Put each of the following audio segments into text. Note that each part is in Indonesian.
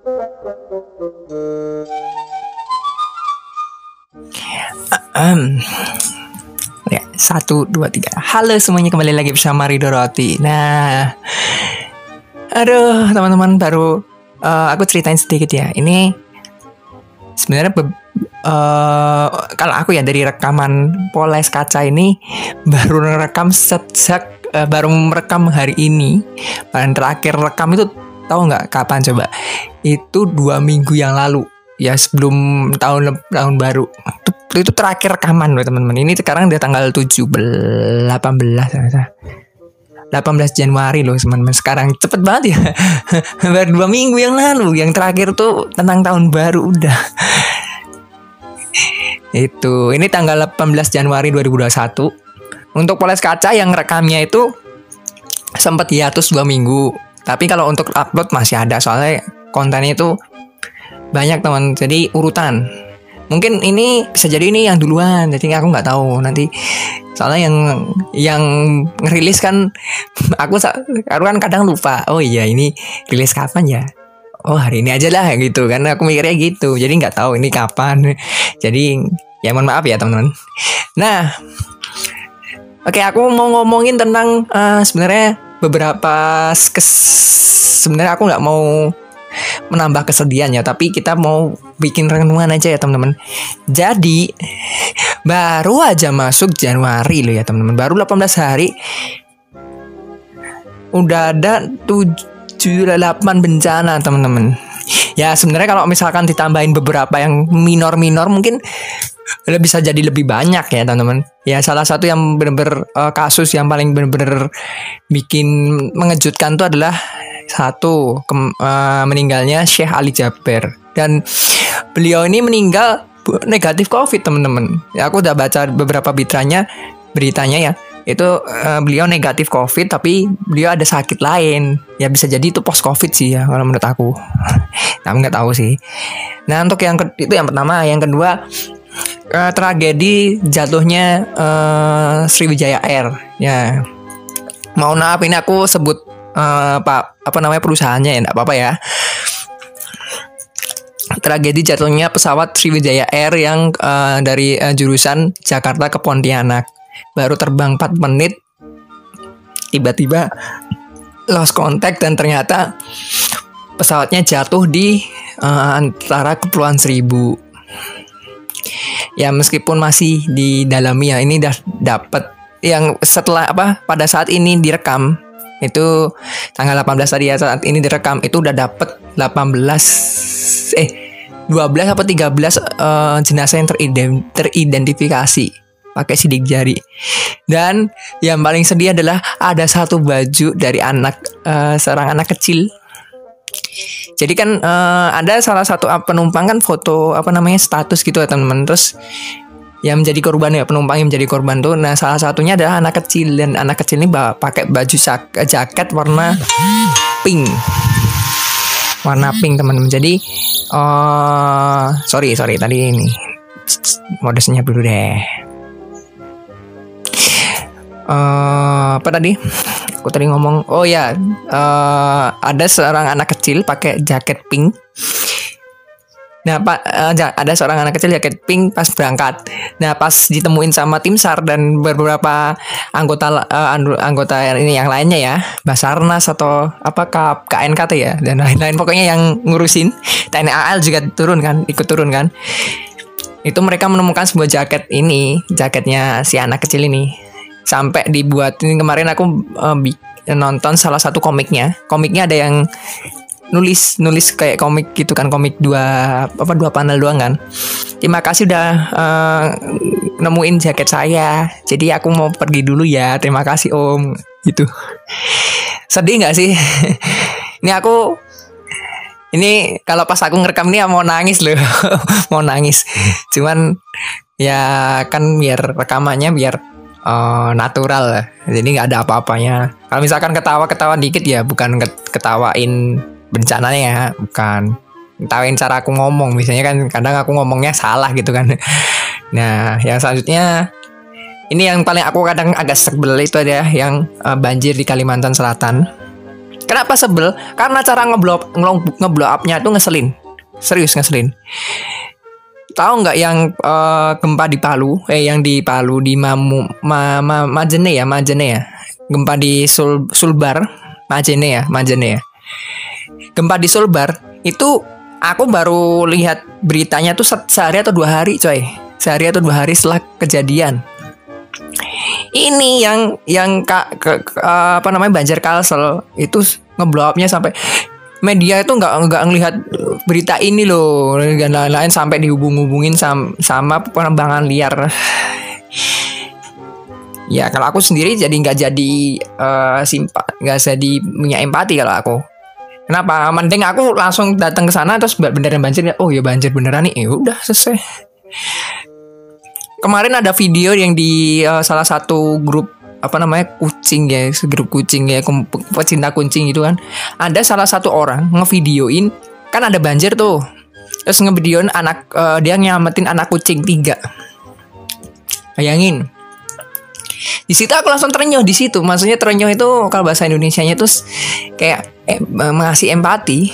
Um, ya satu dua tiga. Halo semuanya kembali lagi bersama Rido Roti. Nah, aduh teman-teman baru uh, aku ceritain sedikit ya. Ini sebenarnya uh, kalau aku ya dari rekaman poles kaca ini baru merekam sejak uh, baru merekam hari ini. Dan terakhir rekam itu tahu nggak kapan coba? Itu dua minggu yang lalu. Ya sebelum tahun tahun baru. Itu, itu terakhir rekaman loh teman-teman. Ini sekarang udah tanggal 17 18 18 Januari loh teman-teman. Sekarang cepet banget ya. Baru dua minggu yang lalu. Yang terakhir tuh tentang tahun baru udah. Itu. Ini tanggal 18 Januari 2021 untuk poles kaca yang rekamnya itu sempat hiatus dua minggu tapi kalau untuk upload masih ada soalnya kontennya itu banyak teman. Jadi urutan. Mungkin ini bisa jadi ini yang duluan jadi aku nggak tahu nanti. Soalnya yang yang ngerilis kan aku aku kan kadang lupa oh iya ini rilis kapan ya? Oh hari ini aja lah gitu. Kan aku mikirnya gitu jadi nggak tahu ini kapan. Jadi ya mohon maaf ya teman-teman. Nah oke aku mau ngomongin tentang uh, sebenarnya beberapa sebenarnya aku nggak mau menambah kesedihan ya tapi kita mau bikin renungan aja ya teman-teman. Jadi baru aja masuk Januari loh ya teman-teman. Baru 18 hari. Udah ada 7 8 bencana teman-teman. Ya sebenarnya kalau misalkan ditambahin beberapa yang minor-minor mungkin bisa jadi lebih banyak ya teman-teman ya salah satu yang benar-benar uh, kasus yang paling benar-benar bikin mengejutkan tuh adalah satu ke, uh, eh, meninggalnya Syekh Ali Jaber dan beliau ini meninggal negatif COVID teman-teman. Ya, aku udah baca beberapa beritanya beritanya ya itu uh, beliau negatif COVID tapi beliau ada sakit lain ya bisa jadi itu post COVID sih ya kalau menurut aku. nggak tahu sih. Nah untuk yang itu yang pertama, yang kedua uh, tragedi jatuhnya uh, Sriwijaya Air. Ya. Mau maaf ini aku sebut uh, pak apa namanya perusahaannya ya enggak apa-apa ya. Tragedi jatuhnya pesawat Sriwijaya Air yang uh, dari uh, jurusan Jakarta ke Pontianak. Baru terbang 4 menit tiba-tiba lost contact dan ternyata pesawatnya jatuh di uh, antara Kepulauan Seribu ya meskipun masih di dalamnya ini udah dapat yang setelah apa pada saat ini direkam itu tanggal 18 tadi ya saat ini direkam itu udah dapet 18 eh 12 apa 13 uh, jenazah yang terident, teridentifikasi pakai sidik jari. Dan yang paling sedih adalah ada satu baju dari anak uh, seorang anak kecil. Jadi kan uh, ada salah satu penumpang kan foto apa namanya status gitu ya teman-teman. Terus yang menjadi korban ya penumpang yang menjadi korban tuh. Nah salah satunya adalah anak kecil. Dan anak kecil ini pakai baju jaket warna pink. Warna pink teman-teman. Jadi uh, sorry sorry tadi ini modusnya dulu deh. Uh, apa tadi aku tadi ngomong oh ya uh, ada seorang anak kecil pakai jaket pink Nah, Pak uh, ada seorang anak kecil jaket pink pas berangkat. Nah, pas ditemuin sama tim SAR dan beberapa anggota uh, anggota ini yang lainnya ya, Basarnas atau apa KNKT ya dan lain-lain pokoknya yang ngurusin TNI AL juga turun kan, ikut turun kan. Itu mereka menemukan sebuah jaket ini, jaketnya si anak kecil ini. Sampai dibuat. Ini kemarin aku uh, nonton salah satu komiknya. Komiknya ada yang nulis nulis kayak komik gitu kan komik dua apa dua panel doang kan. Terima kasih udah uh, nemuin jaket saya. Jadi aku mau pergi dulu ya. Terima kasih om. Gitu. Sedih nggak sih? Ini aku ini kalau pas aku ngerekam ini mau nangis loh. Mau nangis. Cuman ya kan biar rekamannya biar uh, natural jadi nggak ada apa-apanya kalau misalkan ketawa-ketawa dikit ya bukan ketawain bencananya ya bukan tahuin cara aku ngomong misalnya kan kadang aku ngomongnya salah gitu kan nah yang selanjutnya ini yang paling aku kadang agak sebel itu ada yang uh, banjir di Kalimantan Selatan Kenapa sebel? Karena cara ngeblok ngeblow upnya itu ngeselin. Serius ngeselin. Tahu nggak yang uh, gempa di Palu? Eh yang di Palu di Mamu Ma, Ma, Majene ya, Majene ya. Gempa di Sul, Sulbar, Majene ya, Majene ya. Gempa di Sulbar itu aku baru lihat beritanya tuh sehari atau dua hari, coy. Sehari atau dua hari setelah kejadian ini yang yang kak ke, ke, apa namanya banjir kalsel itu ngeblowupnya sampai media itu nggak nggak ngelihat berita ini loh. Dan lain-lain sampai dihubung-hubungin sama, sama penerbangan liar. Ya kalau aku sendiri jadi nggak jadi uh, simpa nggak jadi punya empati kalau aku. Kenapa? Mending aku langsung datang ke sana terus beneran banjir. Oh ya banjir beneran nih. Ya udah selesai. Kemarin ada video yang di uh, salah satu grup apa namanya kucing ya grup kucing ya pecinta kucing itu kan. Ada salah satu orang ngevideoin kan ada banjir tuh. Terus ngevideoin anak uh, dia nyamatin anak kucing tiga. Bayangin. Di situ aku langsung terenyuh di situ. Maksudnya terenyuh itu kalau bahasa Indonesia nya tuh kayak eh, mengasih empati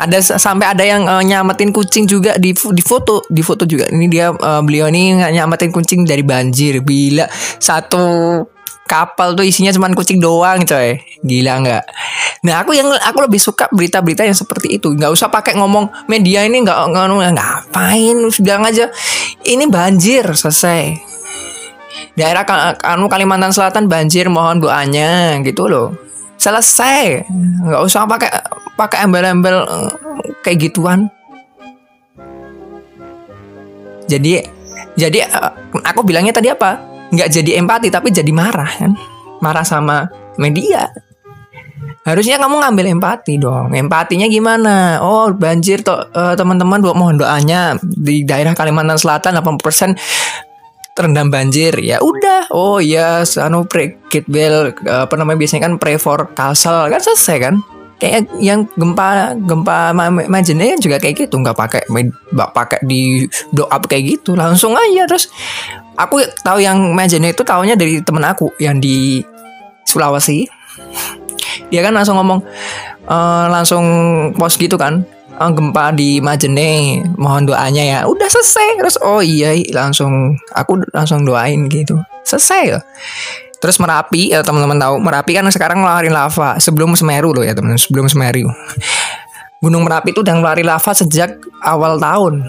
ada sampai ada yang uh, nyamatin kucing juga di di foto. Di foto juga. Ini dia uh, beliau ini nyamatin kucing dari banjir. Bila satu kapal tuh isinya cuma kucing doang coy. Gila nggak? Nah aku yang aku lebih suka berita-berita yang seperti itu. Nggak usah pakai ngomong media ini nggak nggak ngapain? Bilang aja ini banjir selesai. Daerah anu Kalimantan Selatan banjir mohon doanya gitu loh. Selesai. Nggak usah pakai pakai embel-embel eh, kayak gituan. Jadi jadi eh, aku bilangnya tadi apa? Nggak jadi empati tapi jadi marah kan? Marah sama media. Harusnya kamu ngambil empati dong. Empatinya gimana? Oh banjir toh uh, teman-teman mohon doanya. Di daerah Kalimantan Selatan 80% terendam banjir. Ya udah. Oh ya anu pre bell apa namanya biasanya kan pre for kalsel. Kan selesai kan kayak yang gempa gempa Majene juga kayak gitu. Nggak pakai nggak pakai di doa kayak gitu. Langsung aja terus aku tahu yang Majene itu tahunya dari temen aku yang di Sulawesi. Dia kan langsung ngomong uh, langsung post gitu kan oh, gempa di Majene mohon doanya ya. Udah selesai terus oh iya langsung aku langsung doain gitu. Selesai ya Terus Merapi, ya teman-teman tahu, Merapi kan sekarang ngeluarin lava sebelum Semeru loh ya teman, sebelum Semeru. Gunung Merapi itu udah ngeluarin lava sejak awal tahun.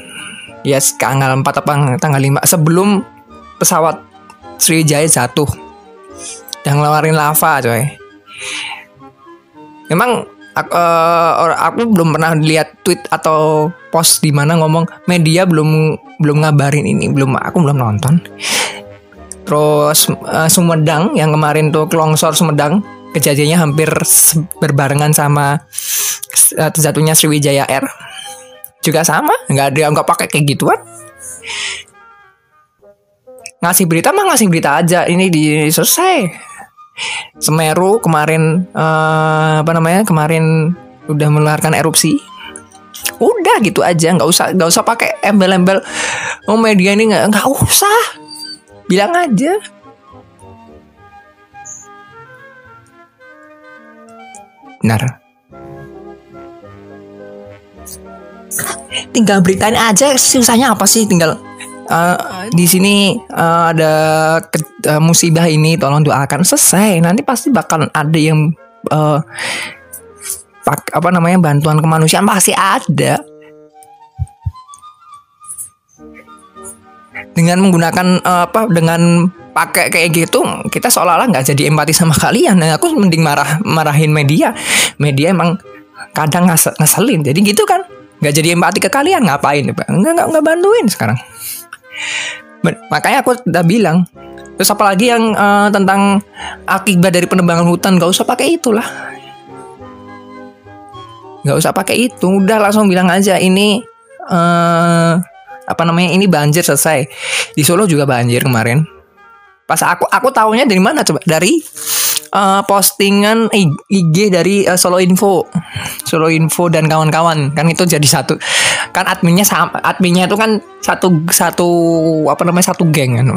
Ya, yes, tanggal 4 apa tanggal 5 sebelum pesawat Sriwijaya jatuh. Udah ngeluarin lava, coy. Memang aku, uh, aku belum pernah lihat tweet atau post di mana ngomong media belum belum ngabarin ini belum aku belum nonton terus uh, Sumedang yang kemarin tuh longsor Sumedang kejadiannya hampir berbarengan sama uh, terjatuhnya Sriwijaya Air. Juga sama nggak ada nggak pakai kayak gituan. Ngasih berita mah ngasih berita aja ini di selesai. Semeru kemarin uh, apa namanya kemarin udah mengeluarkan erupsi. Udah gitu aja nggak usah nggak usah pakai embel-embel. Oh media ini nggak nggak usah bilang aja. Benar. Tinggal beritain aja susahnya apa sih? Tinggal uh, di sini uh, ada ke, uh, musibah ini tolong doakan. Selesai. Nanti pasti bakal ada yang uh, pak, apa namanya bantuan kemanusiaan pasti ada dengan menggunakan uh, apa dengan pakai kayak gitu kita seolah-olah nggak jadi empati sama kalian. Nah, aku mending marah marahin media. Media emang kadang ngeselin. Jadi gitu kan nggak jadi empati ke kalian ngapain? Nggak nggak nggak bantuin sekarang. Makanya aku udah bilang terus apalagi yang uh, tentang akibat dari penebangan hutan gak usah pakai itulah. Nggak usah pakai itu udah langsung bilang aja ini uh, apa namanya ini banjir selesai. Di Solo juga banjir kemarin. Pas aku aku tahunya dari mana coba? Dari uh, postingan IG dari uh, Solo Info, Solo Info dan kawan-kawan. Kan itu jadi satu kan adminnya sama adminnya itu kan satu satu apa namanya satu geng kan.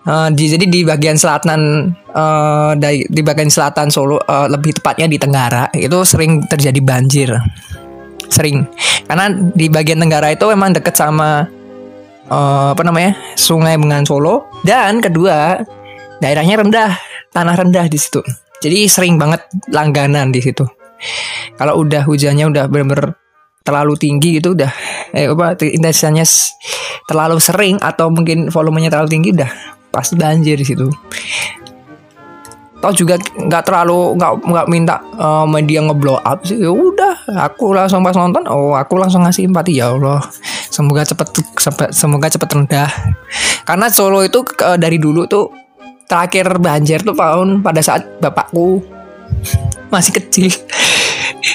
Uh, di, jadi di bagian selatan uh, di, di bagian selatan Solo uh, lebih tepatnya di Tenggara itu sering terjadi banjir sering. Karena di bagian Tenggara itu memang dekat sama uh, apa namanya Sungai Bengawan Solo. Dan kedua daerahnya rendah tanah rendah di situ. Jadi sering banget langganan di situ. Kalau udah hujannya udah bener-bener terlalu tinggi gitu udah eh apa intensitasnya terlalu sering atau mungkin volumenya terlalu tinggi udah pasti banjir di situ Tau juga nggak terlalu nggak nggak minta uh, media ngeblow up sih. Ya udah aku langsung pas nonton oh aku langsung ngasih empati ya Allah. Semoga cepet semoga cepet rendah. Karena Solo itu uh, dari dulu tuh terakhir banjir tuh tahun pada saat bapakku masih kecil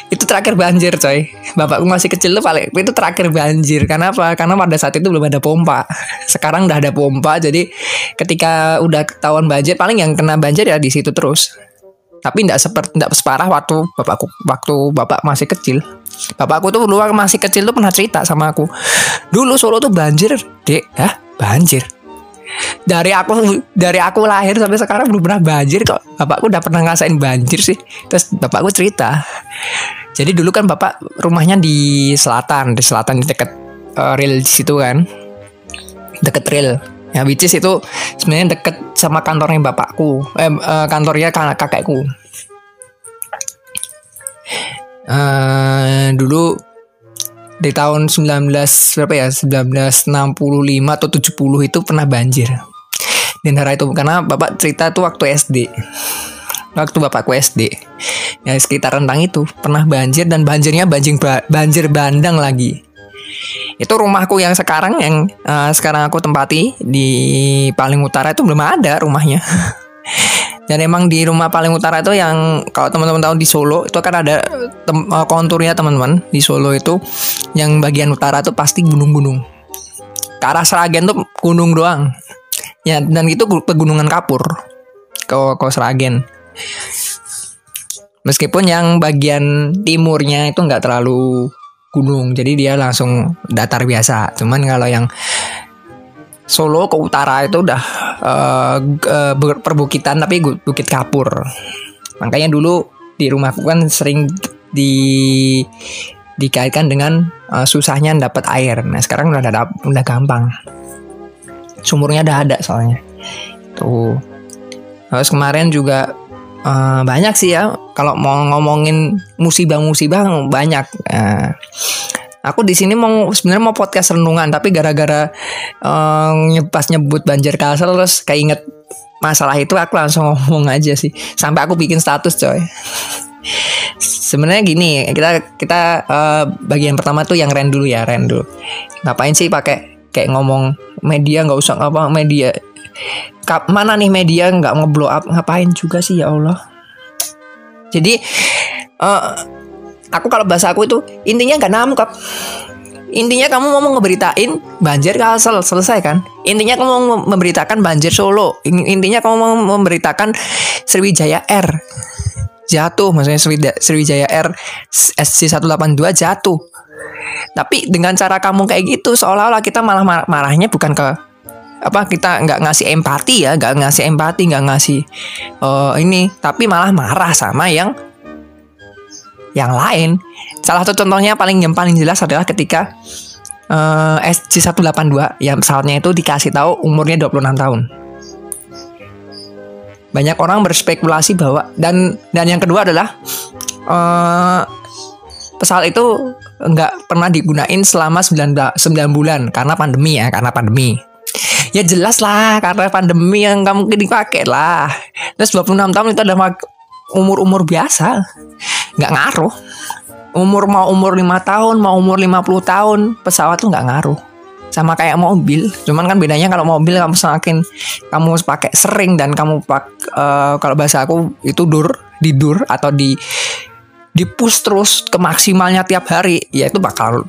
itu terakhir banjir coy. Bapakku masih kecil tuh paling itu terakhir banjir. Karena apa? Karena pada saat itu belum ada pompa. Sekarang udah ada pompa jadi ketika udah ketahuan banjir paling yang kena banjir ya di situ terus. Tapi tidak seperti tidak separah waktu bapakku waktu bapak masih kecil. Bapakku tuh dulu masih kecil tuh pernah cerita sama aku. Dulu Solo tuh banjir dek ya banjir dari aku dari aku lahir sampai sekarang belum pernah banjir kok. Bapakku udah pernah ngasain banjir sih. Terus bapakku cerita. Jadi dulu kan bapak rumahnya di selatan di selatan di dekat uh, rel di situ kan. Deket rel ya which is itu sebenarnya deket sama kantornya bapakku. Eh uh, kantornya kakekku. Uh, dulu di tahun 19 berapa ya? 1965 atau 70 itu pernah banjir. Di daerah itu karena bapak cerita tuh waktu SD waktu bapakku SD ya sekitar rentang itu pernah banjir dan banjirnya banjir banjir bandang lagi. Itu rumahku yang sekarang yang uh, sekarang aku tempati di paling utara itu belum ada rumahnya Dan emang di rumah paling utara itu yang kalau teman-teman tahu di Solo itu kan ada tem eh, konturnya teman-teman di Solo itu yang bagian utara itu pasti gunung-gunung. Ke arah Seragen tuh gunung doang. Ya dan itu pegunungan kapur ke ke Seragen. Meskipun yang bagian timurnya itu nggak terlalu gunung, jadi dia langsung datar biasa. Cuman kalau yang Solo ke utara itu udah uh, uh, perbukitan tapi bukit kapur. Makanya dulu di rumahku kan sering di dikaitkan dengan uh, susahnya dapat air. Nah sekarang udah ada udah gampang. Sumurnya udah ada soalnya. Tuh. Terus kemarin juga uh, banyak sih ya. Kalau mau ngomongin musibah-musibah banyak. Uh, Aku di sini mau sebenarnya mau podcast renungan tapi gara-gara um, pas nyebut banjir kalsel terus keinget masalah itu aku langsung ngomong aja sih. Sampai aku bikin status coy. Sebenarnya gini, kita kita uh, bagian pertama tuh yang ren dulu ya, ren dulu. Ngapain sih pakai kayak ngomong media nggak usah apa media Kap, mana nih media nggak ngeblow up ngapain juga sih ya Allah jadi uh, aku kalau bahasa aku itu intinya nggak nangkep intinya kamu mau ngeberitain banjir Kalsel selesai kan? Intinya kamu mau memberitakan banjir Solo. Intinya kamu mau memberitakan Sriwijaya R jatuh maksudnya Sriwijaya R SC 182 jatuh. Tapi dengan cara kamu kayak gitu seolah-olah kita malah mar marahnya bukan ke apa kita nggak ngasih empati ya nggak ngasih empati nggak ngasih uh, ini tapi malah marah sama yang yang lain. Salah satu contohnya paling yang paling jelas adalah ketika uh, SC182 yang pesawatnya itu dikasih tahu umurnya 26 tahun. Banyak orang berspekulasi bahwa dan dan yang kedua adalah uh, pesawat itu nggak pernah digunain selama 9, 9 bulan karena pandemi ya, karena pandemi. Ya jelas lah karena pandemi yang nggak mungkin dipakai lah. Terus 26 tahun itu adalah umur-umur biasa nggak ngaruh. Umur mau umur lima tahun mau umur 50 tahun pesawat tuh nggak ngaruh. Sama kayak mobil. Cuman kan bedanya kalau mobil kamu semakin kamu pakai sering dan kamu pak uh, kalau bahasa aku itu dur didur atau di di push terus ke maksimalnya tiap hari ya itu bakal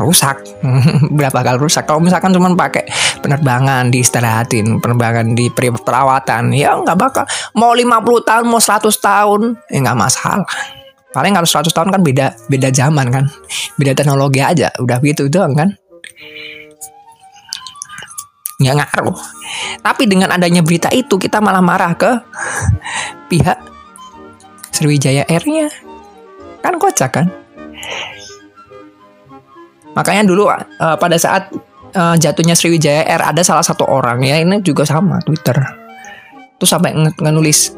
rusak. Berapa kali rusak. Kalau misalkan cuma pakai penerbangan di istirahatin penerbangan di perawatan ya nggak bakal. Mau 50 tahun mau 100 tahun ya nggak masalah paling kalau 100 tahun kan beda beda zaman kan. Beda teknologi aja udah gitu doang kan. Nggak ngaruh. Tapi dengan adanya berita itu kita malah marah ke pihak Sriwijaya Air-nya. Kan kocak kan? Makanya dulu uh, pada saat uh, jatuhnya Sriwijaya Air ada salah satu orang ya ini juga sama Twitter. Tuh sampai nge-nulis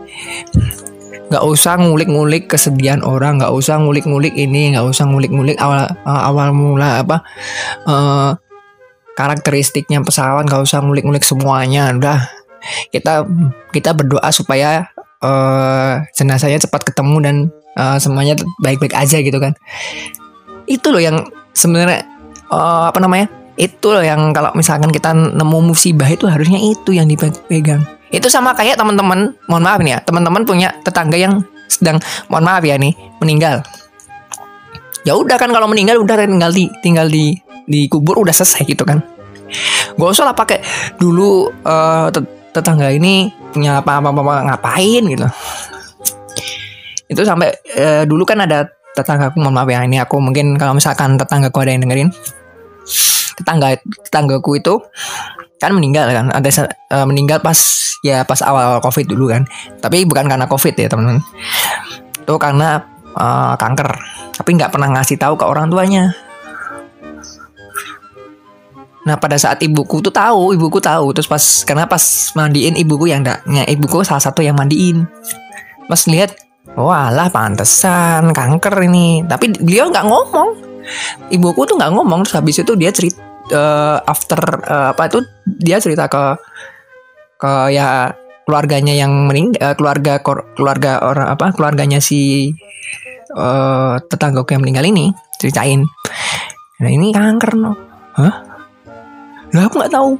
nggak usah ngulik-ngulik kesedihan orang nggak usah ngulik-ngulik ini nggak usah ngulik-ngulik awal uh, awal mula apa uh, karakteristiknya pesawat nggak usah ngulik-ngulik semuanya udah. Kita kita berdoa supaya uh, jenazahnya cepat ketemu dan uh, semuanya baik-baik aja gitu kan. Itu loh yang sebenarnya uh, apa namanya itu loh yang kalau misalkan kita nemu musibah itu harusnya itu yang dipegang itu sama kayak teman-teman, mohon maaf nih ya, teman-teman punya tetangga yang sedang mohon maaf ya nih meninggal. Ya udah kan kalau meninggal udah tinggal di tinggal di kubur udah selesai gitu kan. Gak usah lah pakai dulu uh, tetangga ini punya apa-apa ngapain gitu. Itu sampai uh, dulu kan ada tetanggaku mohon maaf ya ini aku mungkin kalau misalkan tetanggaku ada yang dengerin tetangga tetanggaku itu kan meninggal kan ada uh, meninggal pas ya pas awal covid dulu kan tapi bukan karena covid ya teman-teman itu karena uh, kanker tapi nggak pernah ngasih tahu ke orang tuanya Nah pada saat ibuku tuh tahu, ibuku tahu terus pas karena pas mandiin ibuku yang enggak, ya, ibuku salah satu yang mandiin. Pas lihat, walah pantesan kanker ini. Tapi beliau nggak ngomong. Ibuku tuh nggak ngomong terus habis itu dia cerita uh, after uh, apa itu? Dia cerita ke ke ya keluarganya yang meninggal uh, keluarga keluarga orang apa keluarganya si uh, tetanggaku yang meninggal ini ceritain. Nah ini kanker no. Hah? Lah aku nggak tahu.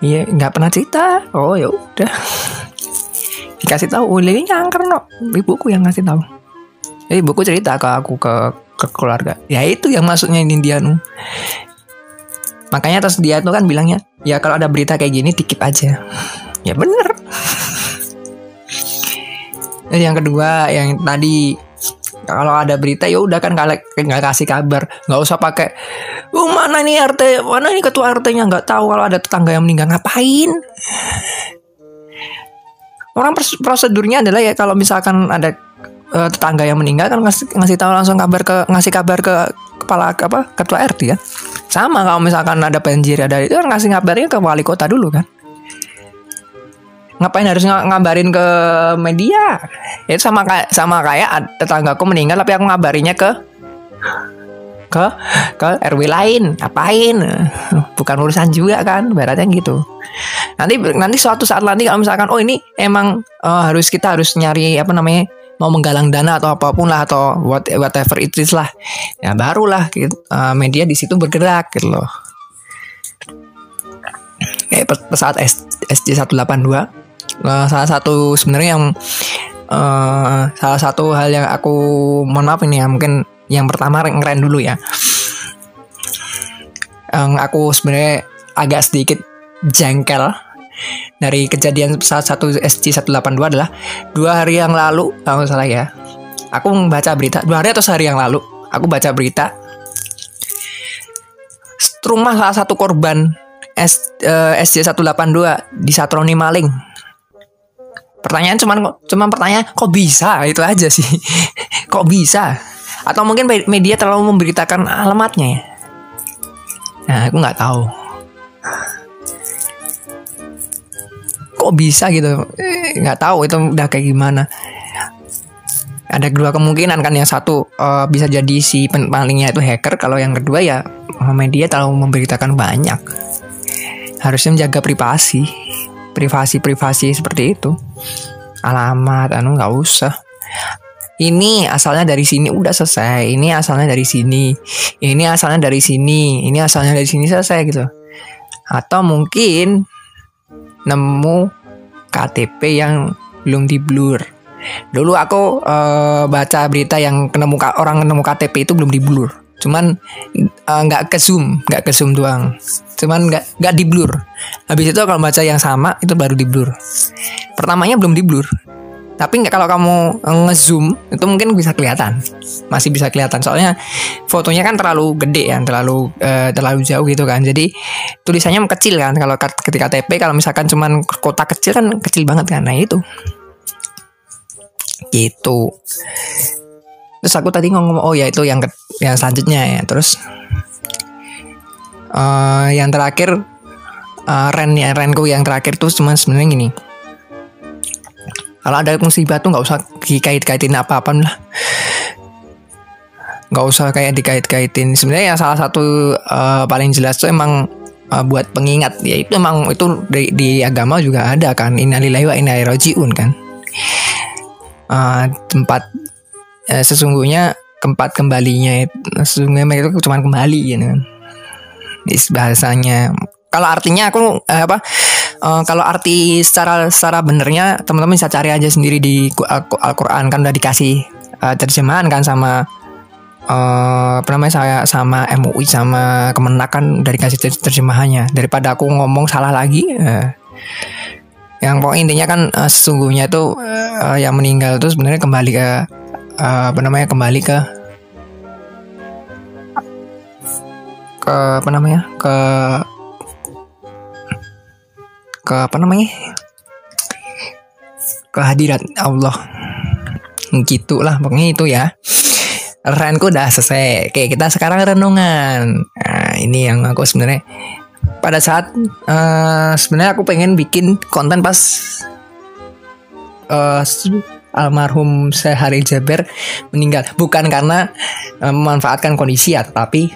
Iya nggak pernah cerita. Oh ya udah. Dikasih tahu oh, ini kanker no. Ibuku yang ngasih tahu. Jadi ibuku cerita ke aku ke ke keluarga. Ya itu yang maksudnya ini dia nu Makanya terus dia tuh kan bilangnya, ya kalau ada berita kayak gini dikip aja. ya bener. Dan yang kedua yang tadi kalau ada berita ya udah kan nggak kasih kabar nggak usah pakai oh mana ini RT mana ini ketua RT-nya nggak tahu kalau ada tetangga yang meninggal ngapain orang prosedurnya adalah ya kalau misalkan ada uh, tetangga yang meninggal kan ngasih ngasih tahu langsung kabar ke ngasih kabar ke kepala apa ketua RT ya. Sama kalau misalkan ada banjir ada itu kan ngasih ngabarin ke wali kota dulu kan. Ngapain harus ng ngabarin ke media? Itu sama kayak sama kayak tetanggaku meninggal tapi aku ngabarinya ke ke ke RW lain. Ngapain? Bukan urusan juga kan baratnya gitu. Nanti nanti suatu saat nanti kalau misalkan oh ini emang uh, harus kita harus nyari apa namanya mau menggalang dana atau apa pun lah atau what, whatever it is lah. Ya barulah gitu, uh, media di situ bergerak gitu loh. Kayak pesawat SJ 182 uh, salah satu sebenarnya yang uh, salah satu hal yang aku mohon maaf ini ya mungkin yang pertama keren dulu ya. Yang aku sebenarnya agak sedikit jengkel dari kejadian pesawat satu SC182 adalah dua hari yang lalu kalau salah ya. Aku membaca berita dua hari atau sehari yang lalu aku baca berita rumah salah satu korban S, uh, eh, SJ182 disatroni maling. Pertanyaan cuman cuman pertanyaan kok bisa? Itu aja sih. Kok bisa? Atau mungkin media terlalu memberitakan alamatnya ya? Nah aku nggak tahu kok bisa gitu? Eh, nggak tahu itu udah kayak gimana. Ada dua kemungkinan kan. Yang satu uh, bisa jadi si palingnya itu hacker. Kalau yang kedua ya media terlalu memberitakan banyak. Harusnya menjaga privasi. Privasi privasi seperti itu. Alamat anu nggak usah. Ini asalnya dari sini udah selesai. Ini asalnya dari sini. Ini asalnya dari sini. Ini asalnya dari sini selesai gitu. Atau mungkin nemu KTP yang belum di blur. Dulu aku uh, baca berita yang nemu orang nemu KTP itu belum di blur. Cuman eh, nggak uh, ke zoom, nggak ke zoom doang. Cuman nggak nggak di blur. Habis itu kalau baca yang sama itu baru di blur. Pertamanya belum di blur. Tapi nggak kalau kamu ngezoom itu mungkin bisa kelihatan. Masih bisa kelihatan. Soalnya fotonya kan terlalu gede ya terlalu uh, terlalu jauh gitu kan. Jadi tulisannya kecil kan. Kalau ketika TP kalau misalkan cuman kota kecil kan kecil banget kan. Nah itu. Gitu. Terus aku tadi ngomong oh ya itu yang yang selanjutnya ya. Terus uh, yang terakhir uh, ren ya renku yang terakhir tuh cuma sebenarnya gini kalau ada musibah tuh nggak usah dikait-kaitin apa-apa lah. Nggak usah kayak dikait-kaitin. Sebenarnya yang salah satu uh, paling jelas tuh emang uh, buat pengingat. Ya itu emang itu di, di agama juga ada kan. Innalillahi wa inna rojiun kan. Uh, tempat ya, sesungguhnya tempat kembalinya sesungguhnya mereka cuma kembali gitu kan. Bahasanya. Kalau artinya aku eh, apa uh, kalau arti secara secara benernya teman-teman bisa cari aja sendiri di Al-Qur'an. Kan udah dikasih uh, terjemahan kan sama uh, apa namanya saya sama MUI sama Kemenak kan udah dikasih terjemahannya. Daripada aku ngomong salah lagi uh, yang pokoknya intinya kan uh, sesungguhnya itu uh, yang meninggal itu sebenarnya kembali ke uh, apa namanya kembali ke ke apa namanya ke ke apa namanya? Kehadiran Allah. Gitulah pokoknya itu ya. Renku udah selesai. Kayak kita sekarang renungan. Nah ini yang aku sebenarnya pada saat uh, sebenarnya aku pengen bikin konten pas uh, almarhum Sehari Jaber meninggal. Bukan karena uh, memanfaatkan kondisi ya tapi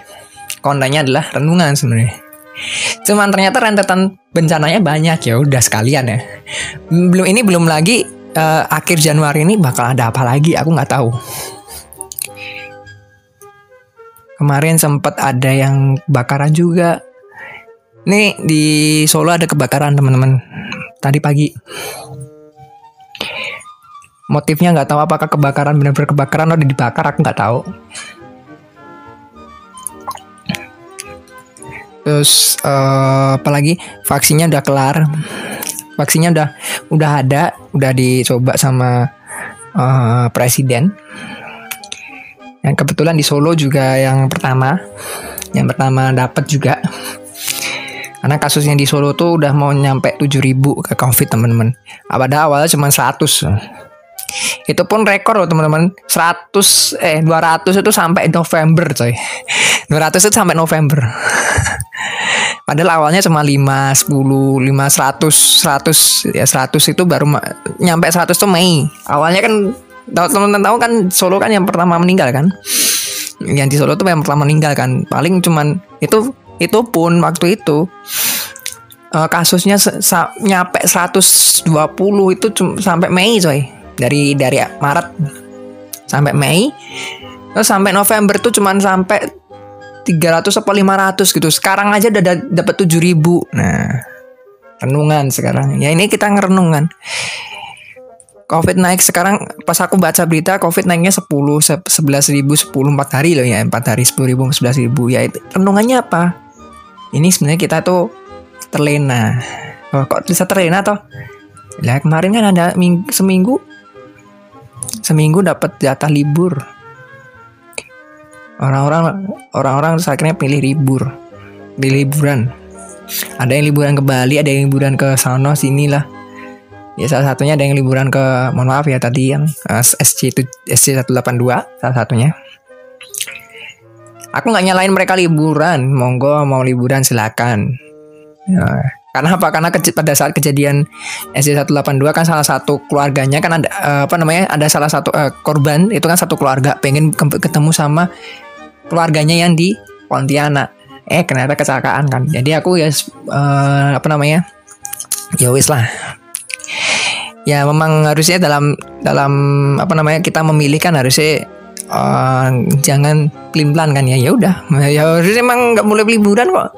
kontennya adalah renungan sebenarnya cuman ternyata rentetan bencananya banyak ya udah sekalian ya belum ini belum lagi uh, akhir Januari ini bakal ada apa lagi aku nggak tahu kemarin sempat ada yang bakaran juga Nih di Solo ada kebakaran teman-teman. Tadi pagi. Motifnya nggak tahu apakah kebakaran benar-benar kebakaran atau dibakar aku nggak tahu. Terus uh, apalagi vaksinnya udah kelar. Vaksinnya udah udah ada, udah dicoba sama uh, presiden. Yang kebetulan di Solo juga yang pertama, yang pertama dapat juga karena kasusnya di Solo tuh udah mau nyampe 7000 ke Covid teman-teman. Pada awalnya cuma 100. Itu pun rekor loh teman-teman. 100 eh 200 itu sampai November coy. 200 itu sampai November. Padahal awalnya cuma 5, 10, 5, 100, 100 ya 100 itu baru nyampe 100 tuh Mei. Awalnya kan teman-teman tahu kan Solo kan yang pertama meninggal kan. Yang di Solo tuh yang pertama meninggal kan. Paling cuman itu itu pun waktu itu uh, kasusnya nyampe 120 itu sampai Mei coy dari dari Maret sampai Mei. Terus sampai November tuh cuman sampai 300 atau 500 gitu. Sekarang aja udah dapat 7000 nah renungan sekarang. Ya ini kita ngerenungan. Covid naik sekarang pas aku baca berita Covid naiknya 10 11 ribu 10 4 hari loh ya. 4 hari 10 ribu 11 ribu. Ya itu renungannya apa? Ini sebenarnya kita tuh terlena. Oh, kok bisa terlena toh? Lah kemarin kan ada ming seminggu seminggu dapat jatah libur. Orang-orang orang-orang akhirnya pilih libur. Pilih liburan. Ada yang liburan ke Bali ada yang liburan ke sana sini lah. Ya salah satunya ada yang liburan ke mohon maaf ya tadi yang SC SC 182 salah satunya. Aku nggak nyalain mereka liburan, monggo mau liburan silakan. Ya, karena apa? Karena pada saat kejadian SC182 kan salah satu keluarganya kan ada uh, apa namanya? Ada salah satu uh, korban itu kan satu keluarga pengen ketemu sama keluarganya yang di Pontianak. Eh ternyata kecelakaan kan. Jadi aku ya uh, apa namanya? Ya wis lah. Ya memang harusnya dalam dalam apa namanya kita memilih kan harusnya uh, jangan pelin pelan kan ya. Ya udah. Ya harusnya emang nggak mulai liburan kok.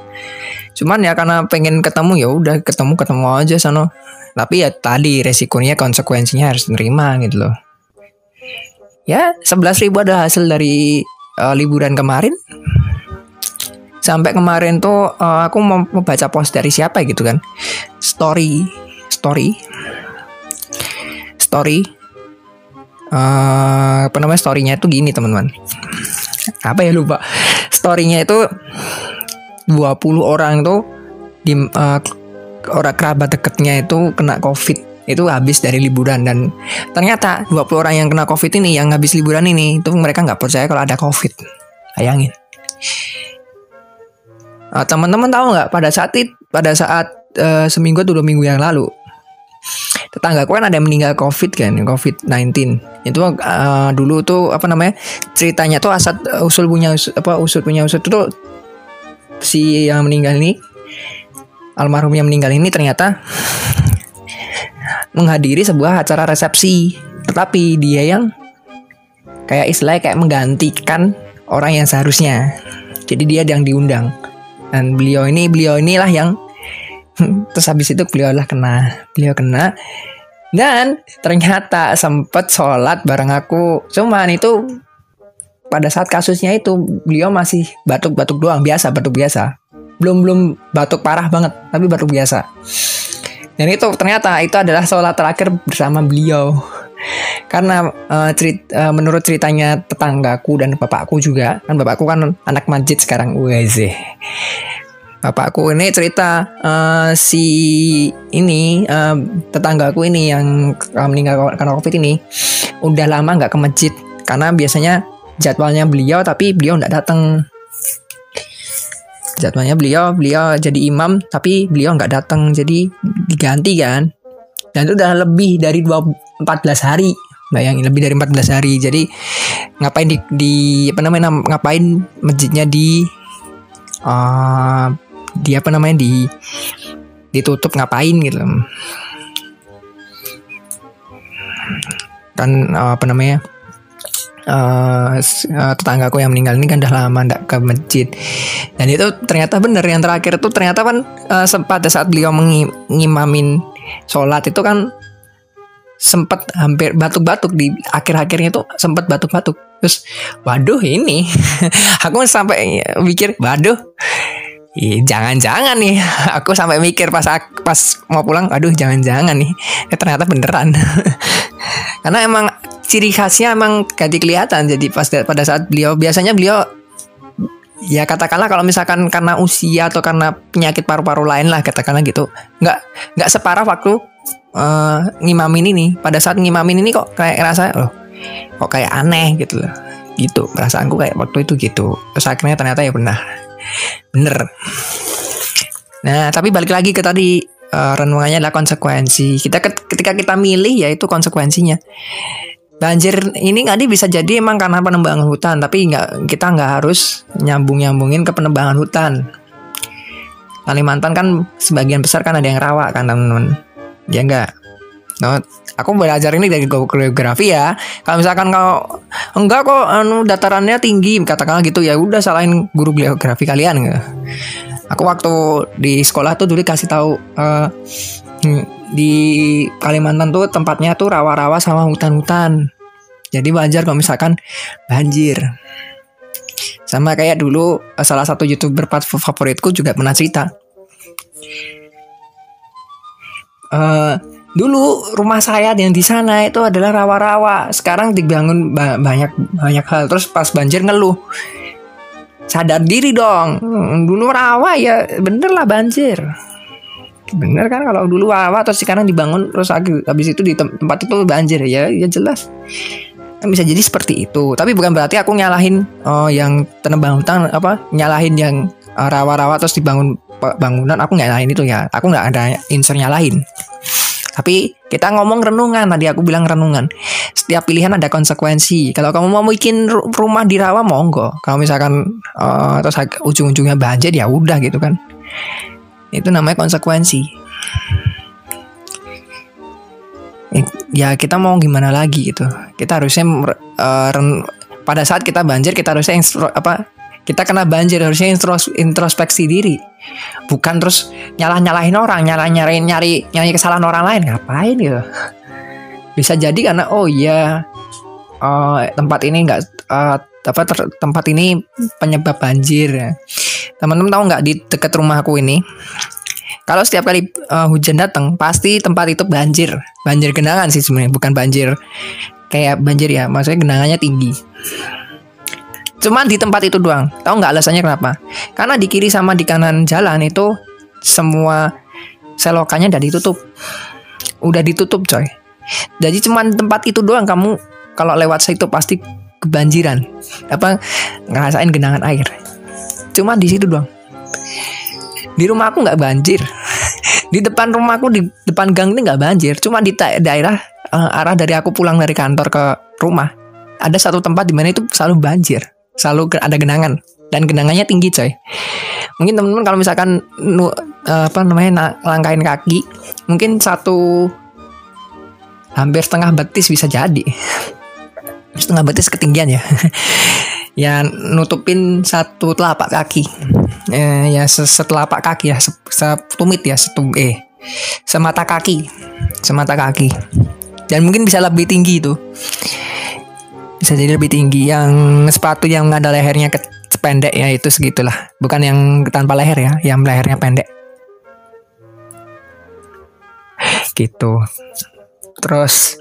Cuman ya karena pengen ketemu ya udah ketemu ketemu aja sana. Tapi ya tadi resikonya konsekuensinya harus terima gitu loh. Ya sebelas ribu ada hasil dari uh, liburan kemarin. Sampai kemarin tuh uh, aku mau membaca post dari siapa gitu kan. Story story. Story uh, apa namanya storynya itu gini teman-teman. Apa ya lupa. Storynya itu 20 orang tuh di uh, orang kerabat deketnya itu kena covid. Itu habis dari liburan dan ternyata 20 orang yang kena covid ini yang habis liburan ini itu mereka nggak percaya kalau ada covid. Bayangin. Uh, teman-teman tahu nggak pada saat itu pada saat uh, seminggu atau dua minggu yang lalu tetanggaku kan ada yang meninggal covid kan covid 19 itu uh, dulu tuh apa namanya ceritanya tuh asal usul punya usul, apa usul punya usul tuh si yang meninggal ini almarhum yang meninggal ini ternyata menghadiri sebuah acara resepsi. Tetapi dia yang kayak istilahnya kayak menggantikan orang yang seharusnya. Jadi dia yang diundang. Dan beliau ini beliau inilah yang terus habis itu beliau lah kena beliau kena. Dan ternyata sempat sholat bareng aku. Cuman itu pada saat kasusnya itu beliau masih batuk-batuk doang biasa batuk biasa. Belum belum batuk parah banget tapi batuk biasa. Dan itu ternyata itu adalah sholat terakhir bersama beliau. Karena uh, cerit, uh, menurut ceritanya tetanggaku dan bapakku juga. Kan bapakku kan anak masjid sekarang sih bapakku. Ini cerita uh, si ini uh, tetanggaku ini yang meninggal karena covid ini udah lama nggak ke masjid. Karena biasanya jadwalnya beliau tapi beliau nggak datang jadwalnya beliau beliau jadi imam tapi beliau nggak datang jadi diganti kan. Dan itu udah lebih dari 14 hari. Bayangin lebih dari 14 hari. Jadi ngapain di, di apa namanya ngapain masjidnya di uh, di apa namanya di ditutup ngapain gitu. Kan apa namanya uh, tetanggaku yang meninggal ini kan udah lama ndak ke masjid. Dan itu ternyata benar yang terakhir itu ternyata kan uh, pada saat beliau mengimamin sholat itu kan sempat hampir batuk-batuk di akhir-akhirnya itu sempat batuk-batuk. Terus waduh ini. Aku sampai mikir waduh jangan-jangan nih. Aku sampai mikir pas pas mau pulang aduh jangan-jangan nih. Ya, ternyata beneran. Karena emang ciri khasnya emang ganti kelihatan. Jadi pas pada saat beliau biasanya beliau ya katakanlah kalau misalkan karena usia atau karena penyakit paru-paru lain lah katakanlah gitu. Nggak nggak separah waktu uh, ngimamin ini. Pada saat ngimamin ini kok kayak rasa oh kok kayak aneh gitu loh. Gitu perasaanku kayak waktu itu gitu. Terus akhirnya ternyata ya benar bener. Nah tapi balik lagi ke tadi uh, renungannya adalah konsekuensi. Kita ketika kita milih ya itu konsekuensinya. Banjir ini nggak bisa jadi emang karena penebangan hutan tapi nggak kita nggak harus nyambung nyambungin ke penebangan hutan. Kalimantan kan sebagian besar kan ada yang rawa kan teman-teman. Ya enggak no, aku belajar ini dari geografi ya kalau misalkan kau enggak kok anu datarannya tinggi katakanlah gitu ya udah salahin guru geografi kalian enggak aku waktu di sekolah tuh dulu kasih tahu uh, di Kalimantan tuh tempatnya tuh rawa-rawa sama hutan-hutan. Jadi wajar kalau misalkan banjir. Sama kayak dulu eh, salah satu youtuber favoritku juga pernah cerita. Uh, dulu rumah saya yang di sana itu adalah rawa-rawa. Sekarang dibangun banyak banyak hal. Terus pas banjir ngeluh. Sadar diri dong. Dulu rawa ya bener lah banjir bener kan kalau dulu awal atau sekarang dibangun terus habis itu di tempat itu banjir ya ya jelas kan bisa jadi seperti itu tapi bukan berarti aku nyalahin oh yang penebang hutan apa nyalahin yang uh, rawa-rawa terus dibangun bangunan aku nggak nyalahin itu ya aku nggak ada insert nyalahin tapi kita ngomong renungan tadi aku bilang renungan. Setiap pilihan ada konsekuensi. Kalau kamu mau bikin rumah di rawa monggo. Kalau misalkan uh, terus ujung-ujungnya banjir ya udah gitu kan. Itu namanya konsekuensi. Ya kita mau gimana lagi gitu. Kita harusnya uh, pada saat kita banjir kita harusnya apa kita kena banjir harusnya intros, introspeksi diri. Bukan terus nyalah nyalahin orang nyalah nyari nyari nyari kesalahan orang lain. Ngapain gitu? Bisa jadi karena oh iya uh, tempat ini nggak uh, apa tempat ini penyebab banjir. Teman-teman tahu nggak di dekat rumah aku ini? Kalau setiap kali uh, hujan datang pasti tempat itu banjir. Banjir genangan sih sebenarnya bukan banjir. Kayak banjir ya maksudnya genangannya tinggi Cuman di tempat itu doang. Tahu nggak alasannya kenapa? Karena di kiri sama di kanan jalan itu semua selokannya udah ditutup. Udah ditutup, coy. Jadi cuman tempat itu doang kamu kalau lewat situ pasti kebanjiran. Apa ngerasain genangan air. Cuma di situ doang. Di rumah aku nggak banjir. di depan rumahku di depan gang ini nggak banjir. Cuma di daerah uh, arah dari aku pulang dari kantor ke rumah ada satu tempat di mana itu selalu banjir selalu ada genangan. Dan genangannya tinggi coy. Mungkin teman-teman kalau misalkan nu, apa namanya langkain kaki mungkin satu hampir setengah betis bisa jadi. Setengah betis ketinggian ya. Ya nutupin satu telapak kaki. Eh, ya setelapak kaki ya setumit ya setum eh semata kaki. Semata kaki. Dan mungkin bisa lebih tinggi itu bisa jadi lebih tinggi. Yang sepatu yang ada lehernya ke pendek ya itu segitulah. Bukan yang tanpa leher ya yang lehernya pendek. Gitu. Terus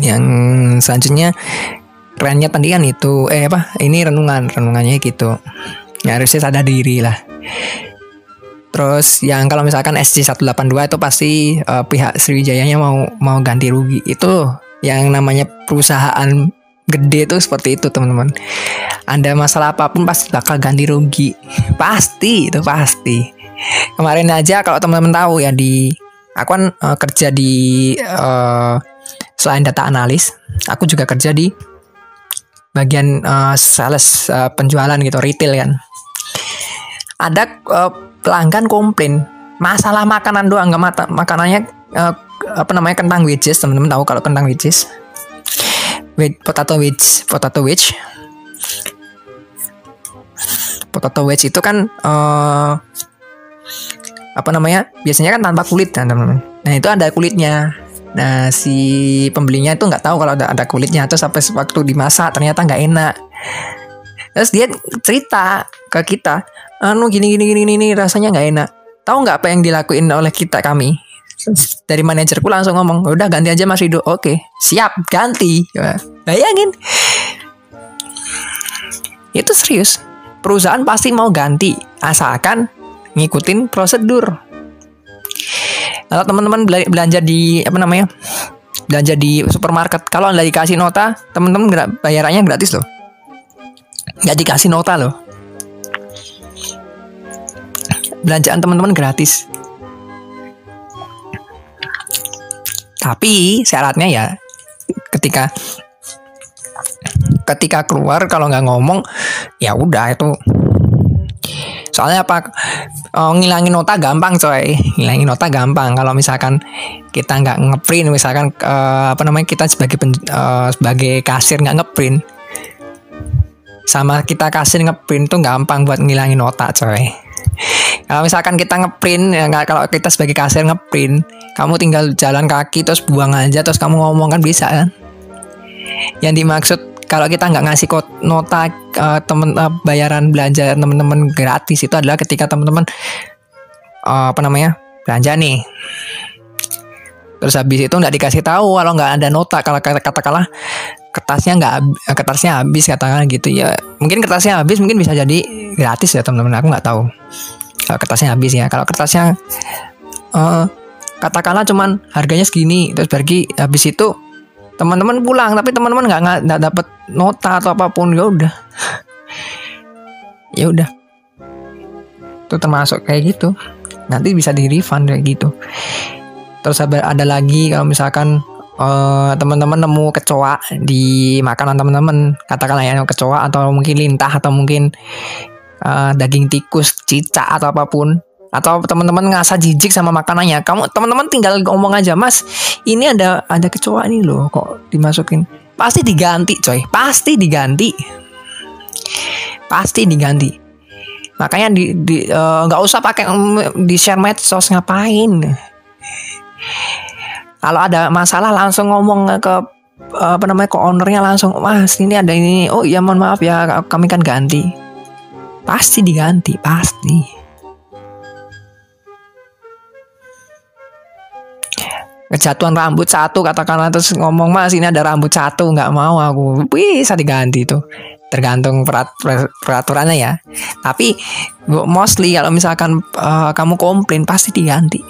yang selanjutnya kerennya tadi kan itu eh apa ini renungan. Renungannya gitu. Ya harusnya sadar diri lah Terus yang kalau misalkan SC182 itu pasti uh, pihak Sriwijayanya mau mau ganti rugi. Itu yang namanya perusahaan gede itu seperti itu teman-teman. Ada masalah apa pun pasti bakal ganti rugi. Pasti itu pasti. Kemarin aja kalau teman-teman tahu ya di aku kan uh, kerja di uh, selain data analis, aku juga kerja di bagian uh, sales uh, penjualan gitu retail kan. Ada uh, pelanggan komplain. Masalah makanan doang nggak mata makanannya uh, apa namanya kentang wedges teman-teman tahu kalau kentang wedges? Wed, potato wedge potato wedge. Potato wedge itu kan uh, apa namanya biasanya kan tanpa kulit kan teman-teman. Nah itu ada kulitnya. Nah si pembelinya itu nggak tahu kalau ada ada kulitnya. Atau sampai waktu dimasak ternyata nggak enak. Terus dia cerita ke kita anu gini gini gini gini rasanya nggak enak. Tahu nggak apa yang dilakuin oleh kita kami? Dari manajerku langsung ngomong udah ganti aja Mas Rido. Oke siap ganti. Bayangin. Itu serius. Perusahaan pasti mau ganti asalkan ngikutin prosedur. Kalau teman-teman belanja di apa namanya belanja di supermarket kalau nggak dikasih nota teman-teman bayarannya gratis loh. Nggak dikasih nota loh belanjaan teman-teman gratis. Tapi syaratnya ya ketika ketika keluar kalau nggak ngomong ya udah itu. Soalnya apa? Oh, ngilangin nota gampang coy. Ngilangin nota gampang. Kalau misalkan kita nggak ngeprint misalkan uh, apa namanya kita sebagai pen, uh, sebagai kasir nggak ngeprint sama kita kasir ngeprint tuh gampang buat ngilangin nota coy kalau misalkan kita ngeprint ya kalau kita sebagai kasir ngeprint kamu tinggal jalan kaki terus buang aja terus kamu ngomong kan bisa kan? Yang dimaksud kalau kita nggak ngasih kod nota uh, temen uh, bayaran belanja teman-teman gratis itu adalah ketika teman-teman uh, apa namanya belanja nih. Terus habis itu nggak dikasih tahu kalau nggak ada nota kalau kata katakanlah kertasnya nggak kertasnya habis katakan gitu. Ya mungkin kertasnya habis mungkin bisa jadi gratis ya teman-teman aku nggak tahu kalau kertasnya habis ya. Kalau kertasnya uh, katakanlah cuman harganya segini terus pergi habis itu teman-teman pulang tapi teman-teman nggak nggak dapat nota atau apa pun ya udah. Ya udah. Itu termasuk kayak gitu. Nanti bisa di refund kayak gitu. Terus ada lagi kalau misalkan uh, teman-teman nemu kecoa di makanan teman-teman katakanlah ya kecoa atau mungkin lintah atau mungkin uh, daging tikus, cicak atau apa pun atau teman-teman ngerasa jijik sama makanannya, kamu teman-teman tinggal ngomong aja, Mas, ini ada ada kecoa nih loh, kok dimasukin. Pasti diganti, coy. Pasti diganti. Pasti diganti. Makanya di eh, nggak uh, usah pakai mm, di share medsos ngapain. Kalau ada masalah langsung ngomong ke apa namanya ke ownernya langsung, Mas, ini ada ini. Oh iya mohon maaf ya, kami kan ganti Pasti diganti, pasti. kejatuhan rambut satu katakanlah terus ngomong mas ini ada rambut satu nggak mau aku bisa diganti tuh tergantung perat, peraturannya ya. Tapi mostly kalau misalkan uh, kamu komplain pasti diganti.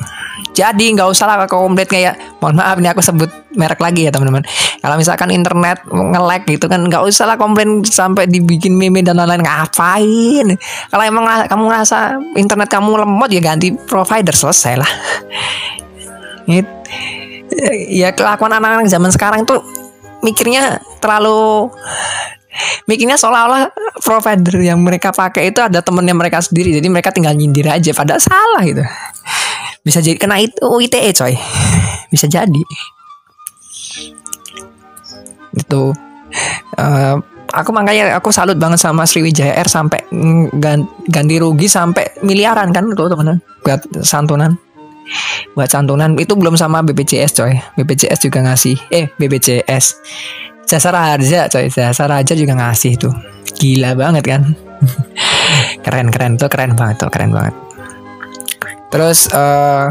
Jadi nggak usah lah komplain kayak mohon maaf ini aku sebut merek lagi ya teman-teman. Kalau misalkan internet nge-lag gitu kan nggak usah lah komplain sampai dibikin meme dan lain-lain. Ngapain? Kalau emang kamu ngerasa internet kamu lemot ya ganti provider selesai lah. Ya kelakuan anak-anak zaman sekarang tuh mikirnya terlalu mikirnya seolah-olah provider yang mereka pakai itu ada temennya mereka sendiri jadi mereka tinggal nyindir aja padahal salah gitu. Bisa jadi kena itu ITE coy. Bisa jadi. Itu uh, aku makanya aku salut banget sama Sriwijaya Air sampai ganti rugi sampai miliaran kan tuh teman-teman buat santunan. Buat santunan. Itu belum sama BPJS coy. BPJS juga ngasih eh BPJS jasa raja coy. Jasa raja juga ngasih tuh. Gila banget kan? Keren keren tuh keren banget tuh keren banget. Terus uh,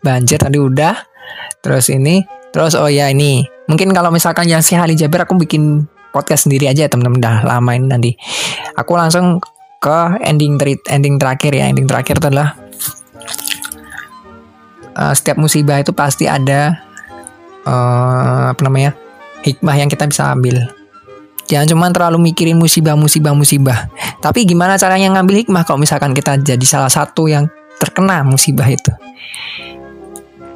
banjir tadi udah. Terus ini terus oh ya ini. Mungkin kalau misalkan yang si Hali Jaber aku bikin podcast sendiri aja teman-teman dah lama ini nanti. Aku langsung ke ending ending terakhir ya. Ending terakhir itu adalah uh, setiap musibah itu pasti ada uh, apa namanya hikmah yang kita bisa ambil. Jangan cuma terlalu mikirin musibah, musibah, musibah. Tapi gimana caranya ngambil hikmah kalau misalkan kita jadi salah satu yang terkena musibah itu.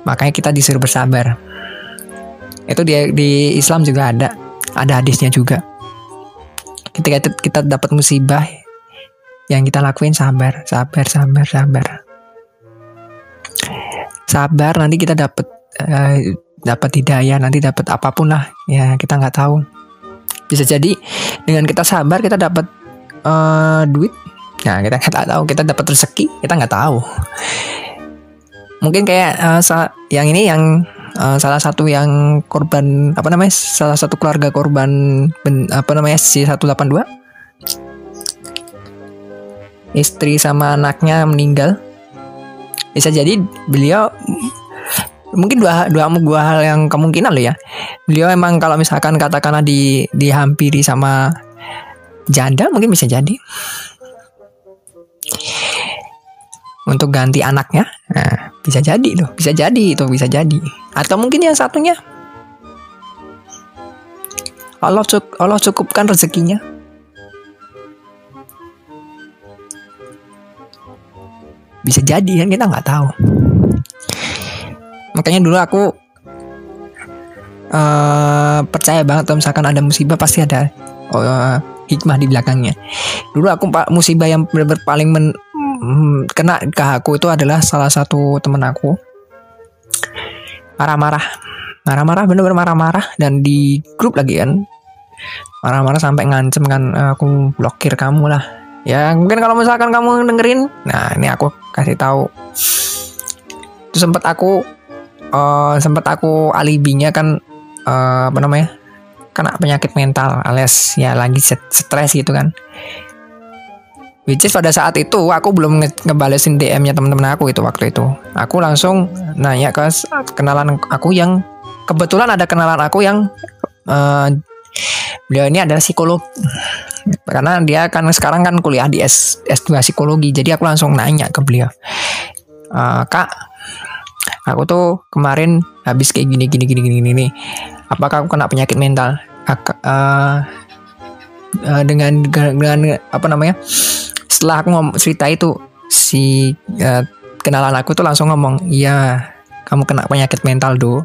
Makanya kita disuruh bersabar. Itu di, di Islam juga ada, ada hadisnya juga. Ketika kita dapat musibah, yang kita lakuin sabar, sabar, sabar, sabar sabar nanti kita dapat uh, dapat hidayah nanti dapat apa pun lah. Ya kita nggak tahu. Bisa jadi dengan kita sabar kita dapat uh, duit. Nah kita nggak tahu kita dapat rezeki kita nggak tahu. Mungkin kayak uh, yang ini yang uh, salah satu yang korban apa namanya salah satu keluarga korban ben, apa namanya si 182 istri sama anaknya meninggal. Bisa jadi beliau mungkin dua dua dua hal yang kemungkinan loh ya. Beliau emang kalau misalkan katakanlah di dihampiri sama janda mungkin bisa jadi. Untuk ganti anaknya nah, bisa jadi loh bisa jadi itu bisa jadi. Atau mungkin yang satunya Allah cuk Allah cukupkan rezekinya. Bisa jadi kan kita nggak tahu makanya dulu aku uh, percaya banget kalau misalkan ada musibah pasti ada uh, hikmah di belakangnya. Dulu aku musibah yang benar-benar paling men, mm, kena ke aku itu adalah salah satu temen aku. Marah-marah. Marah-marah bener-bener marah-marah. Dan di grup lagi kan marah-marah sampai ngancem kan aku blokir kamu lah. Ya mungkin kalau misalkan kamu dengerin nah ini aku kasih tahu. Itu sempat aku uh, sempat aku alibinya kan uh, apa namanya kena penyakit mental alias ya lagi stres gitu kan. Which is pada saat itu aku belum nge ngebalesin DM-nya teman-teman aku itu waktu itu. Aku langsung nanya ke kenalan aku yang kebetulan ada kenalan aku yang uh, beliau ini adalah psikolog. Karena dia kan sekarang kan kuliah di S S2 psikologi jadi aku langsung nanya ke beliau. E, kak aku tuh kemarin habis kayak gini gini gini gini gini. Apakah aku kena penyakit mental? Ak uh, uh, dengan dengan apa namanya? Setelah aku ngomong cerita itu si uh, kenalan aku tuh langsung ngomong iya kamu kena penyakit mental do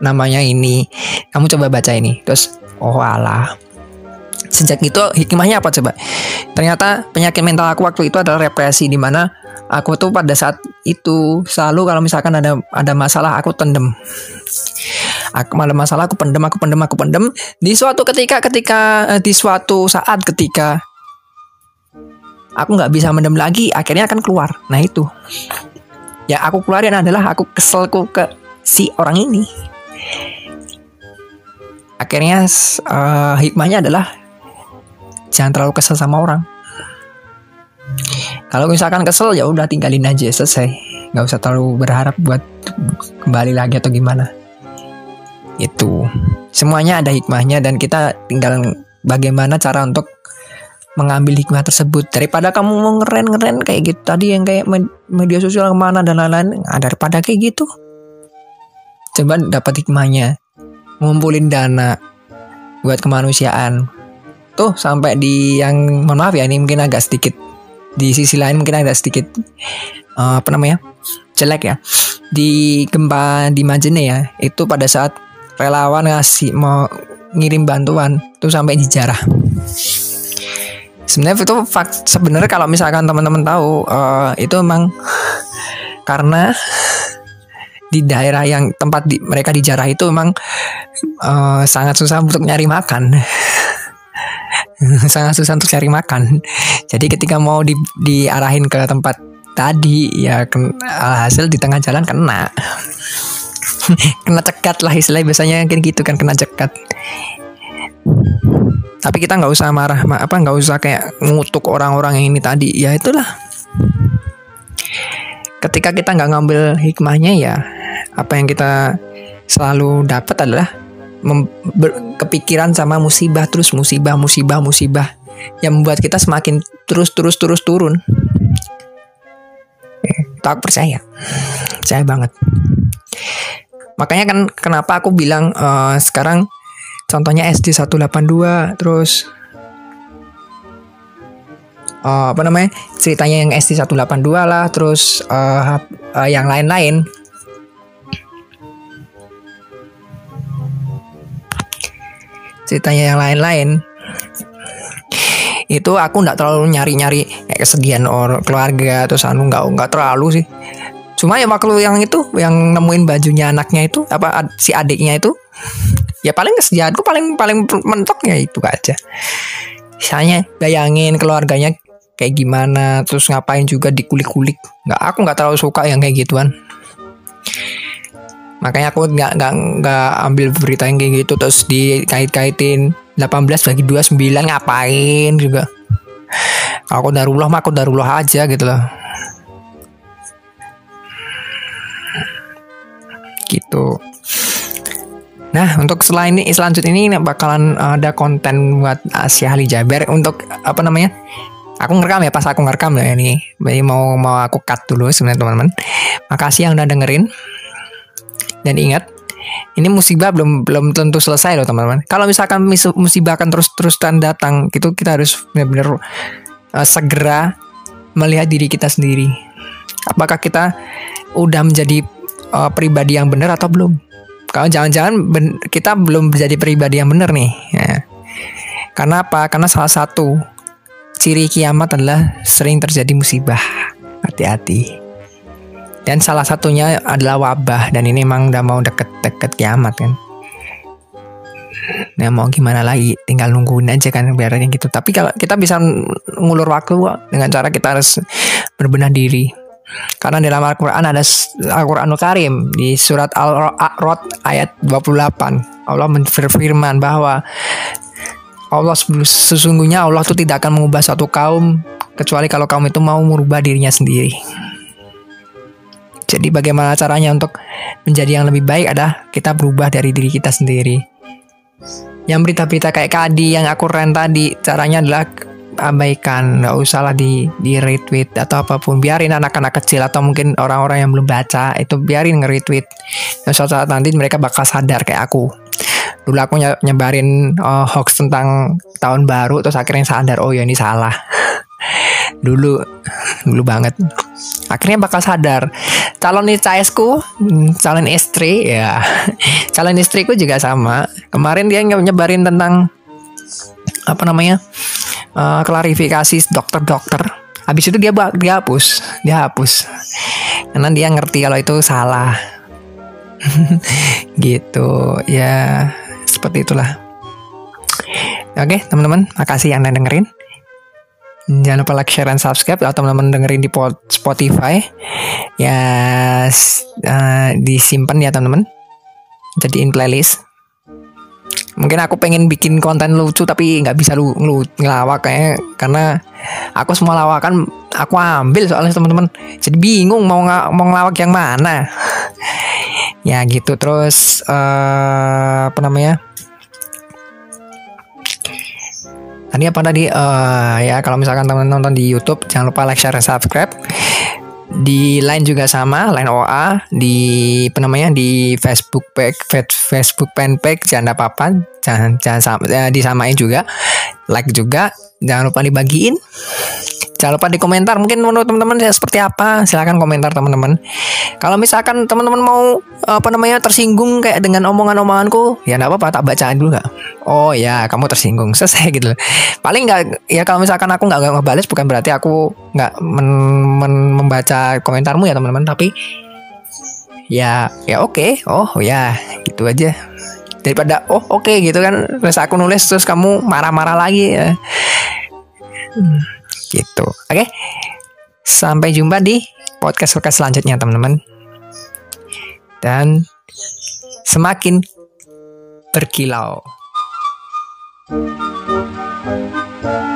namanya ini kamu coba baca ini. Terus oh alah Sejak itu hikmahnya apa coba? Ternyata penyakit mental aku waktu itu adalah represi di mana aku tuh pada saat itu selalu kalau misalkan ada ada masalah aku tendem. Aku malah masalah aku pendem, aku pendem, aku pendem. Di suatu ketika ketika eh, di suatu saat ketika aku nggak bisa mendem lagi, akhirnya akan keluar. Nah itu, ya aku keluarin adalah aku keselku ke si orang ini. Akhirnya uh, hikmahnya adalah jangan terlalu kesel sama orang. Kalau misalkan kesel ya udah tinggalin aja selesai. Nggak usah terlalu berharap buat kembali lagi atau gimana. Itu. Semuanya ada hikmahnya dan kita tinggal bagaimana cara untuk mengambil hikmah tersebut. Daripada kamu mau ngeren-ngeren kayak gitu tadi yang kayak media sosial ke mana dan lain-lain nah, daripada kayak gitu. Coba dapat hikmahnya. Ngumpulin dana buat kemanusiaan tuh sampai di yang mohon maaf ya ini mungkin agak sedikit. Di sisi lain mungkin agak sedikit uh, apa namanya jelek ya. Di gempa di Majene ya itu pada saat relawan ngasih mau ngirim bantuan tuh sampai dijarah sebenarnya itu fakt sebenarnya kalau misalkan teman-teman tahu uh, itu emang karena di daerah yang tempat di, mereka dijarah itu memang uh, sangat susah untuk nyari makan sangat susah untuk cari makan. Jadi ketika mau di, diarahin ke tempat tadi ya ken, hasil di tengah jalan kena. Kena cekat lah istilahnya biasanya kayak gitu kan kena cekat. Tapi kita nggak usah marah apa nggak usah kayak ngutuk orang-orang yang ini tadi. Ya itulah. Ketika kita nggak ngambil hikmahnya ya apa yang kita selalu dapat adalah kepikiran sama musibah terus musibah musibah musibah yang membuat kita semakin terus terus terus turun. Tak percaya. Percaya banget. Makanya kan kenapa aku bilang uh, sekarang contohnya SD 182 terus uh, apa namanya ceritanya yang SD 182 lah terus uh, uh, yang lain-lain ceritanya yang lain-lain. Itu aku nggak terlalu nyari-nyari kayak kesegian orang keluarga atau anu nggak nggak terlalu sih. Cuma ya waktu yang itu yang nemuin bajunya anaknya itu apa si adiknya itu ya paling kesediaanku paling paling mentoknya itu aja. Misalnya bayangin keluarganya kayak gimana terus ngapain juga dikulik-kulik. Nggak aku nggak terlalu suka yang kayak gituan makanya aku nggak nggak nggak ambil berita yang kayak gitu terus dikait-kaitin 18 bagi 29 ngapain juga aku darullah mah aku darullah aja gitu loh gitu Nah, untuk selain ini selanjutnya ini bakalan ada konten buat Asia Ali Jaber untuk apa namanya? Aku ngerekam ya pas aku ngerekam ya ini. Jadi mau mau aku cut dulu sebenarnya teman-teman. Makasih yang udah dengerin. Dan ingat, ini musibah belum belum tentu selesai loh teman-teman. Kalau misalkan musibah akan terus-terus datang, itu kita harus benar-benar uh, segera melihat diri kita sendiri. Apakah kita udah menjadi uh, pribadi yang benar atau belum? Kalau jangan-jangan kita belum menjadi pribadi yang benar nih. Ya. Karena apa? Karena salah satu ciri kiamat adalah sering terjadi musibah. Hati-hati. Dan salah satunya adalah wabah dan ini memang udah mau deket-deket kiamat kan. Nah mau gimana lagi, tinggal nungguin aja kan biarnya gitu. Tapi kalau kita bisa ngulur waktu dengan cara kita harus berbenah diri. Karena dalam Al-Quran ada Al-Quranul Karim di surat Al-Rod ayat 28. Allah berfirman bahwa Allah sesungguhnya Allah itu tidak akan mengubah satu kaum kecuali kalau kaum itu mau merubah dirinya sendiri. Jadi bagaimana caranya untuk menjadi yang lebih baik adalah kita berubah dari diri kita sendiri. Yang berita-berita kayak Kadi yang aku rent tadi, caranya adalah abaikan, nggak usah lah di di retweet atau apa pun. Biarin anak-anak kecil atau mungkin orang-orang yang belum baca itu biarin nge-retweet. Dan suatu saat nanti mereka bakal sadar kayak aku. Dulu aku nyebarin uh, hoax tentang tahun baru terus akhirnya sadar oh ya ini salah. dulu dulu banget. Akhirnya bakal sadar calon ku calon istri ya. Calon istriku juga sama. Kemarin dia nyebarin tentang apa namanya uh, klarifikasi dokter-dokter. Habis itu dia dia hapus dia hapus. Karena dia ngerti kalau itu salah. Gitu ya seperti itulah. Oke teman-teman makasih yang udah dengerin Jangan lupa like, share, dan subscribe atau teman-teman dengerin di Spotify. Ya uh, disimpan ya teman-teman. Jadiin playlist. mungkin aku pengen bikin konten lucu tapi nggak bisa lu, lu ngelawak kayak karena aku semua lawakan aku ambil soalnya teman-teman jadi bingung mau nggak mau ngelawak yang mana ya gitu terus uh, apa namanya tadi apa tadi? Uh, ya kalau misalkan teman-teman nonton di YouTube jangan lupa like share dan subscribe. Di line juga sama line OA di apa namanya di Facebook page Facebook fanpage jangan apa-apa. Jangan jangan sama, ya, disamain juga. Like juga. Jangan lupa dibagiin Jangan lupa di komentar mungkin menurut teman-teman ya seperti apa. Silahkan komentar teman-teman. Kalau misalkan teman-teman mau apa namanya tersinggung kayak dengan omongan-omonganku, ya nggak apa-apa tak bacaan dulu nggak. Oh ya kamu tersinggung selesai gitu. Paling nggak ya kalau misalkan aku nggak ngebales bukan berarti aku nggak men, men, membaca komentarmu ya teman-teman. Tapi ya ya oke. Okay. Oh ya gitu aja daripada oh oke okay, gitu kan terus aku nulis terus kamu marah-marah lagi ya. Hmm gitu. Oke. Sampai jumpa di podcast podcast selanjutnya teman-teman. Dan semakin berkilau. thank you